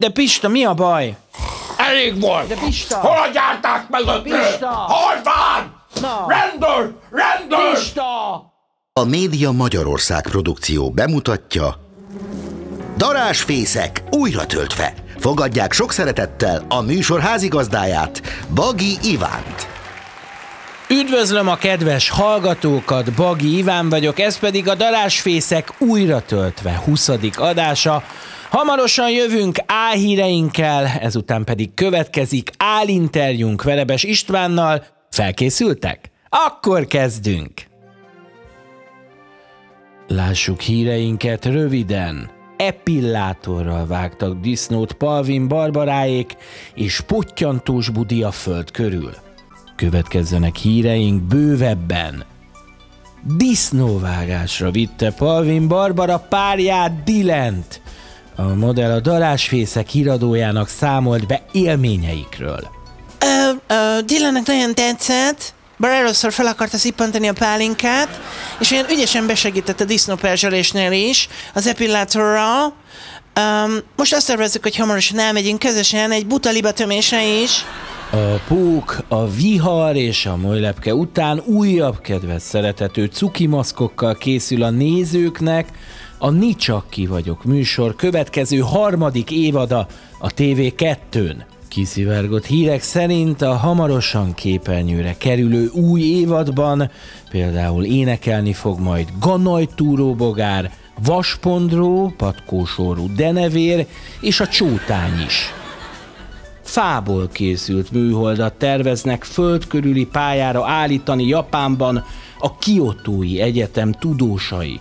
De Pista, mi a baj? Elég volt! De Pista! Hol a gyárták mögött? Pista! Hol van? Na! Rendőr! Rendőr! Pista! A Média Magyarország produkció bemutatja Darásfészek újra töltve. Fogadják sok szeretettel a műsor házigazdáját, Bagi Ivánt. Üdvözlöm a kedves hallgatókat, Bagi Iván vagyok, ez pedig a Darásfészek újra töltve 20. adása. Hamarosan jövünk álhíreinkkel, ezután pedig következik álinterjúnk Verebes Istvánnal. Felkészültek? Akkor kezdünk! Lássuk híreinket röviden. Epillátorral vágtak disznót Palvin Barbaráék és pottyantós budi a föld körül. Következzenek híreink bővebben. Disznóvágásra vitte Palvin Barbara párját Dilent. A modell a darásfészek híradójának számolt be élményeikről. Ö, ö, Dylannek nagyon tetszett, bár először fel akarta szippantani a pálinkát, és olyan ügyesen besegített a disznóperzselésnél is, az epillátorral. Um, most azt tervezzük, hogy hamarosan elmegyünk közösen egy buta libatömésre is. A pók, a vihar és a molylepke után újabb kedves szeretető cuki maszkokkal készül a nézőknek a Ni csak ki vagyok műsor következő harmadik évada a TV2-n. Kiszivárgott hírek szerint a hamarosan képernyőre kerülő új évadban például énekelni fog majd Ganaj túróbogár, Vaspondró, Patkósorú Denevér és a Csótány is fából készült műholdat terveznek földkörüli pályára állítani Japánban a Kiotói Egyetem tudósai.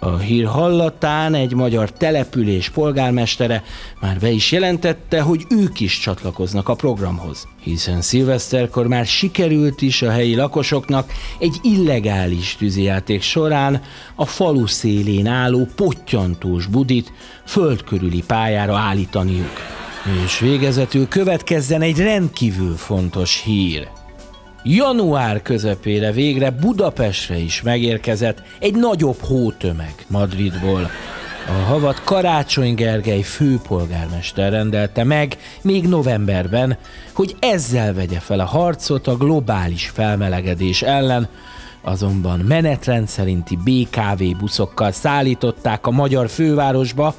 A hír hallatán egy magyar település polgármestere már be is jelentette, hogy ők is csatlakoznak a programhoz, hiszen szilveszterkor már sikerült is a helyi lakosoknak egy illegális tűzijáték során a falu szélén álló pottyantós budit földkörüli pályára állítaniuk. És végezetül következzen egy rendkívül fontos hír. Január közepére végre Budapestre is megérkezett egy nagyobb hótömeg Madridból. A havat Karácsony Gergely főpolgármester rendelte meg még novemberben, hogy ezzel vegye fel a harcot a globális felmelegedés ellen, azonban menetrend szerinti BKV buszokkal szállították a magyar fővárosba,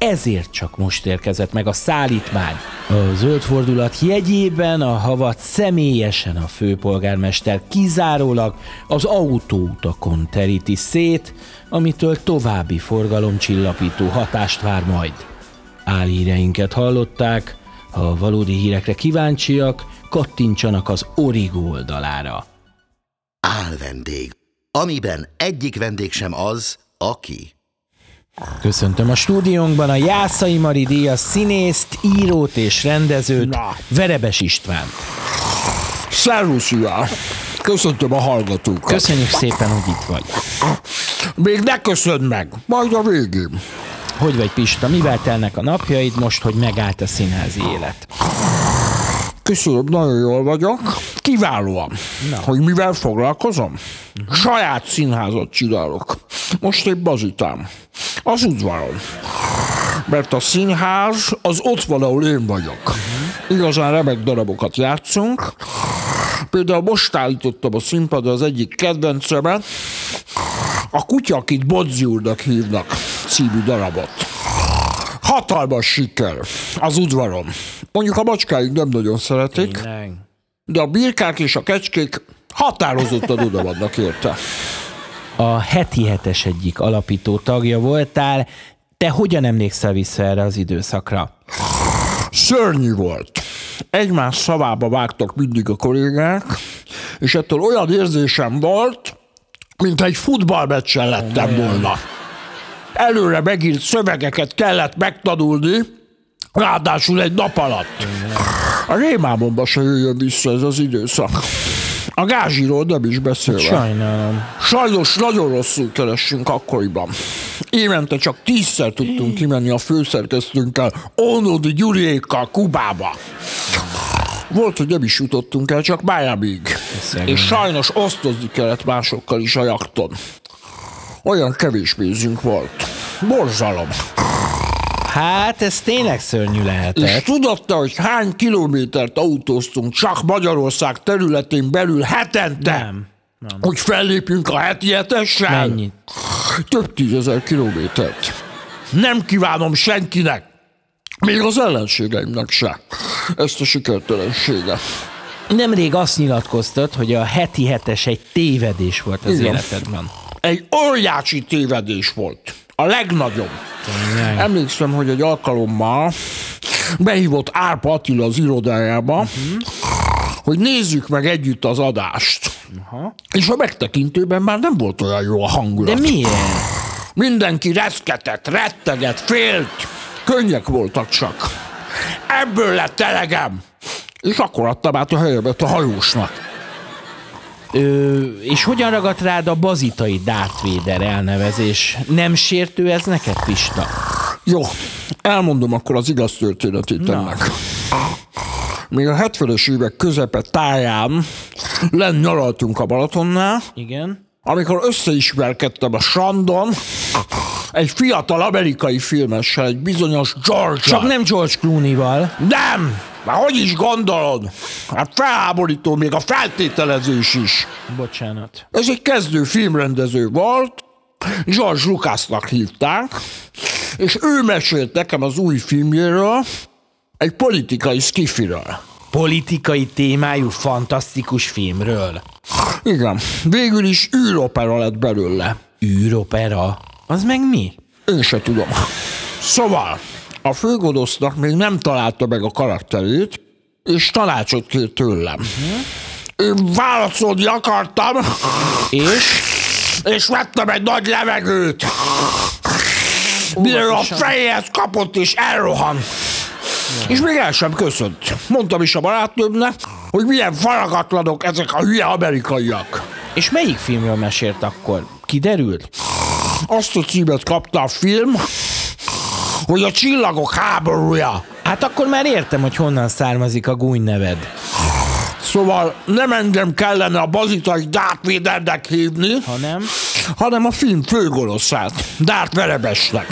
ezért csak most érkezett meg a szállítmány. A zöld fordulat jegyében a havat személyesen a főpolgármester kizárólag az autóutakon teríti szét, amitől további forgalomcsillapító hatást vár majd. Álhíreinket hallották, ha a valódi hírekre kíváncsiak, kattintsanak az Origo oldalára. Álvendég, amiben egyik vendég sem az, aki. Köszöntöm a stúdiónkban a Jászai Mari díjas színészt, írót és rendezőt, Na. Verebes István. Szervusz! Köszöntöm a hallgatókat. Köszönjük szépen, hogy itt vagy. Még ne köszönd meg, majd a végén. Hogy vagy Pista, mivel telnek a napjaid most, hogy megállt a színházi élet? Köszönöm, nagyon jól vagyok. Kiválóan. Na. Hogy mivel foglalkozom? Saját színházat csinálok. Most épp azután. Az udvaron. Mert a színház az ott van, ahol én vagyok. Igazán remek darabokat játszunk. Például most állítottam a színpadra az egyik kedvencemet, a kutya, akit Bodzi úrnak hívnak című darabot. Hatalmas siker az udvaron. Mondjuk a macskáink nem nagyon szeretik, de a birkák és a kecskék határozottan oda vannak érte. A heti hetes egyik alapító tagja voltál, te hogyan emlékszel vissza erre az időszakra? Szörnyű volt. Egymás szavába vágtak mindig a kollégák, és ettől olyan érzésem volt, mint egy futballmeccsen lettem volna. Előre megírt szövegeket kellett megtanulni, ráadásul egy nap alatt. A rémámomba se jöjjön vissza ez az időszak. A gázsiról nem is beszélve. Sajnálom. Sajnos nagyon rosszul keressünk akkoriban. Évente csak tízszer tudtunk kimenni a főszerkesztőnkkel, Onodi Gyuriékkal Kubába. Volt, hogy nem is jutottunk el, csak Miamiig. És sajnos osztozni kellett másokkal is a jakton. Olyan kevés pénzünk volt. Borzalom. Hát ez tényleg szörnyű És lehetett. tudod te, hogy hány kilométert autóztunk csak Magyarország területén belül hetente? Nem. Nem. Hogy fellépjünk a heti hetessel? Mennyit? Több tízezer kilométert. Nem kívánom senkinek, még az ellenségeimnek se, ezt a sikertelenséget. Nemrég azt nyilatkoztat, hogy a heti hetes egy tévedés volt az Igen. életedben. Egy óriási tévedés volt. A legnagyobb. Tényleg. Emlékszem, hogy egy alkalommal behívott Árpa Attila az irodájába, uh-huh. hogy nézzük meg együtt az adást. Uh-huh. És a megtekintőben már nem volt olyan jó a hangulat. De miért? Mindenki reszketett, retteget, félt. Könnyek voltak csak. Ebből lett elegem. És akkor adtam át a helyemet a hajósnak. Ö, és hogyan ragadt rád a bazitai Darth Vader elnevezés? Nem sértő ez neked, Pista? Jó, elmondom akkor az igaz történetét Na. ennek. Még a 70-es évek közepe táján lenn nyaraltunk a Balatonnál, Igen. amikor összeismerkedtem a Sandon egy fiatal amerikai filmessel, egy bizonyos george Csak nem George Clooney-val. Nem! Már hogy is gondolod? Hát felháborító még a feltételezés is. Bocsánat. Ez egy kezdő filmrendező volt, George Lucasnak hívták, és ő mesélt nekem az új filmjéről, egy politikai skifiről. Politikai témájú, fantasztikus filmről. Igen, végül is űropera lett belőle. űropera. Az meg mi? Én se tudom. Szóval, a főgonosznak még nem találta meg a karakterét, és tanácsot kért tőlem. Én válaszolni akartam, És? és vettem egy nagy levegőt. Mire a fejéhez kapott, és elrohan. És még el sem köszönt. Mondtam is a barátnőmnek, hogy milyen faragatlanok ezek a hülye amerikaiak. És melyik filmről mesélt akkor? Kiderült? Azt a címet kapta a film, hogy a csillagok háborúja. Hát akkor már értem, hogy honnan származik a gúny neved. Szóval nem engem kellene a bazitai Darth Vadernek hívni, Ha nem? hanem a film főgonoszát, Darth Verebesnek.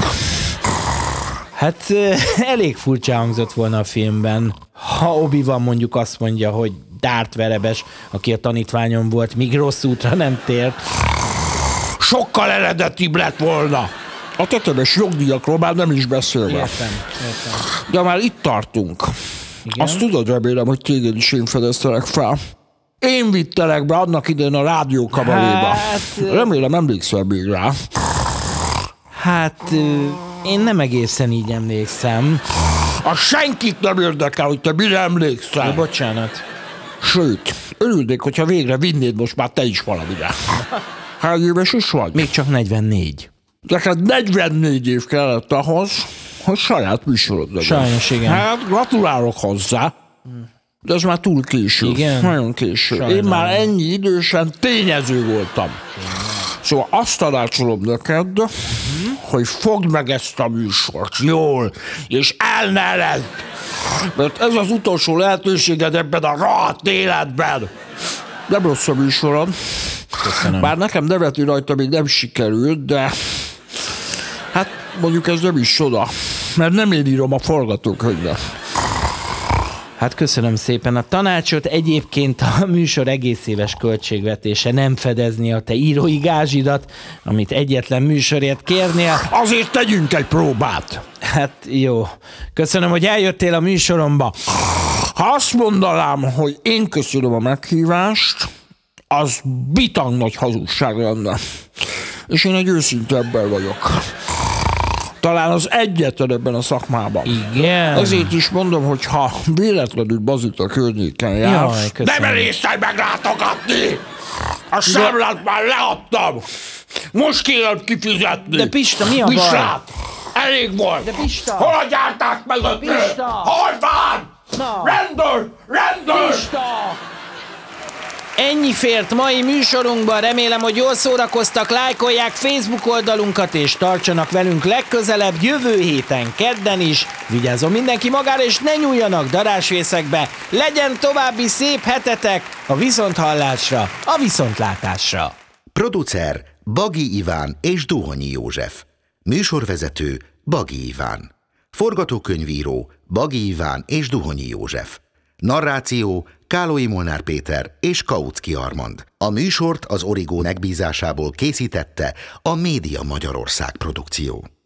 Hát elég furcsa hangzott volna a filmben, ha obi van mondjuk azt mondja, hogy Dárt Verebes, aki a tanítványom volt, míg rossz útra nem tért. Sokkal eredetibb lett volna. A tetemes jogdíjakról már nem is beszélve. Értem, értem. De már itt tartunk. Igen? Azt tudod, remélem, hogy téged is én fedeztelek fel. Én vittelek be annak idején a rádiókabaréba. Hát, Remélem emlékszel még rá. Hát én nem egészen így emlékszem. A senkit nem érdekel, hogy te mire emlékszel. Bocsánat. Sőt, örülnék, hogyha végre vinnéd most már te is valamire. Hány éves is vagy? Még csak 44. Neked 44 év kellett ahhoz, hogy saját műsorod legyen. Sajnos igen. Hát gratulálok hozzá. De ez már túl késő. Igen? Nagyon késő. Én Sajnálom. már ennyi idősen tényező voltam. Szóval azt tanácsolom neked, hogy fogd meg ezt a műsort jól, és el ne ledd, mert ez az utolsó lehetőséged ebben a rohadt életben. Nem rossz a műsorod. Köszönöm. Bár nekem nevetni rajta még nem sikerült, de mondjuk ez nem is soda, mert nem én írom a forgatókönyvet. Hát köszönöm szépen a tanácsot. Egyébként a műsor egész éves költségvetése nem fedezni a te írói gázsidat, amit egyetlen műsorért kérnél. Azért tegyünk egy próbát. Hát jó. Köszönöm, hogy eljöttél a műsoromba. Ha azt mondanám, hogy én köszönöm a meghívást, az bitang nagy hazugság lenne. És én egy őszinte ember vagyok. Talán az egyetlen ebben a szakmában. Igen. Ezért is mondom, hogy ha véletlenül bazita környéken jár, Jaj, nem erésztel meglátogatni! A számlát már leadtam! Most kérem kifizetni! De Pista, mi a baj? Elég volt! De Pista! Hol a gyárták mögött? Pista! Hol van? Na! Rendőr! Rendőr! Ennyi fért mai műsorunkban, remélem, hogy jól szórakoztak, lájkolják Facebook oldalunkat, és tartsanak velünk legközelebb jövő héten, kedden is. Vigyázzon mindenki magára, és ne nyúljanak darásvészekbe. Legyen további szép hetetek a viszonthallásra, a viszontlátásra. Producer Bagi Iván és Duhonyi József. Műsorvezető Bagi Iván. Forgatókönyvíró Bagi Iván és Duhonyi József. Narráció Kálói Molnár Péter és Kautsky Armand. A műsort az Origó megbízásából készítette a Média Magyarország produkció.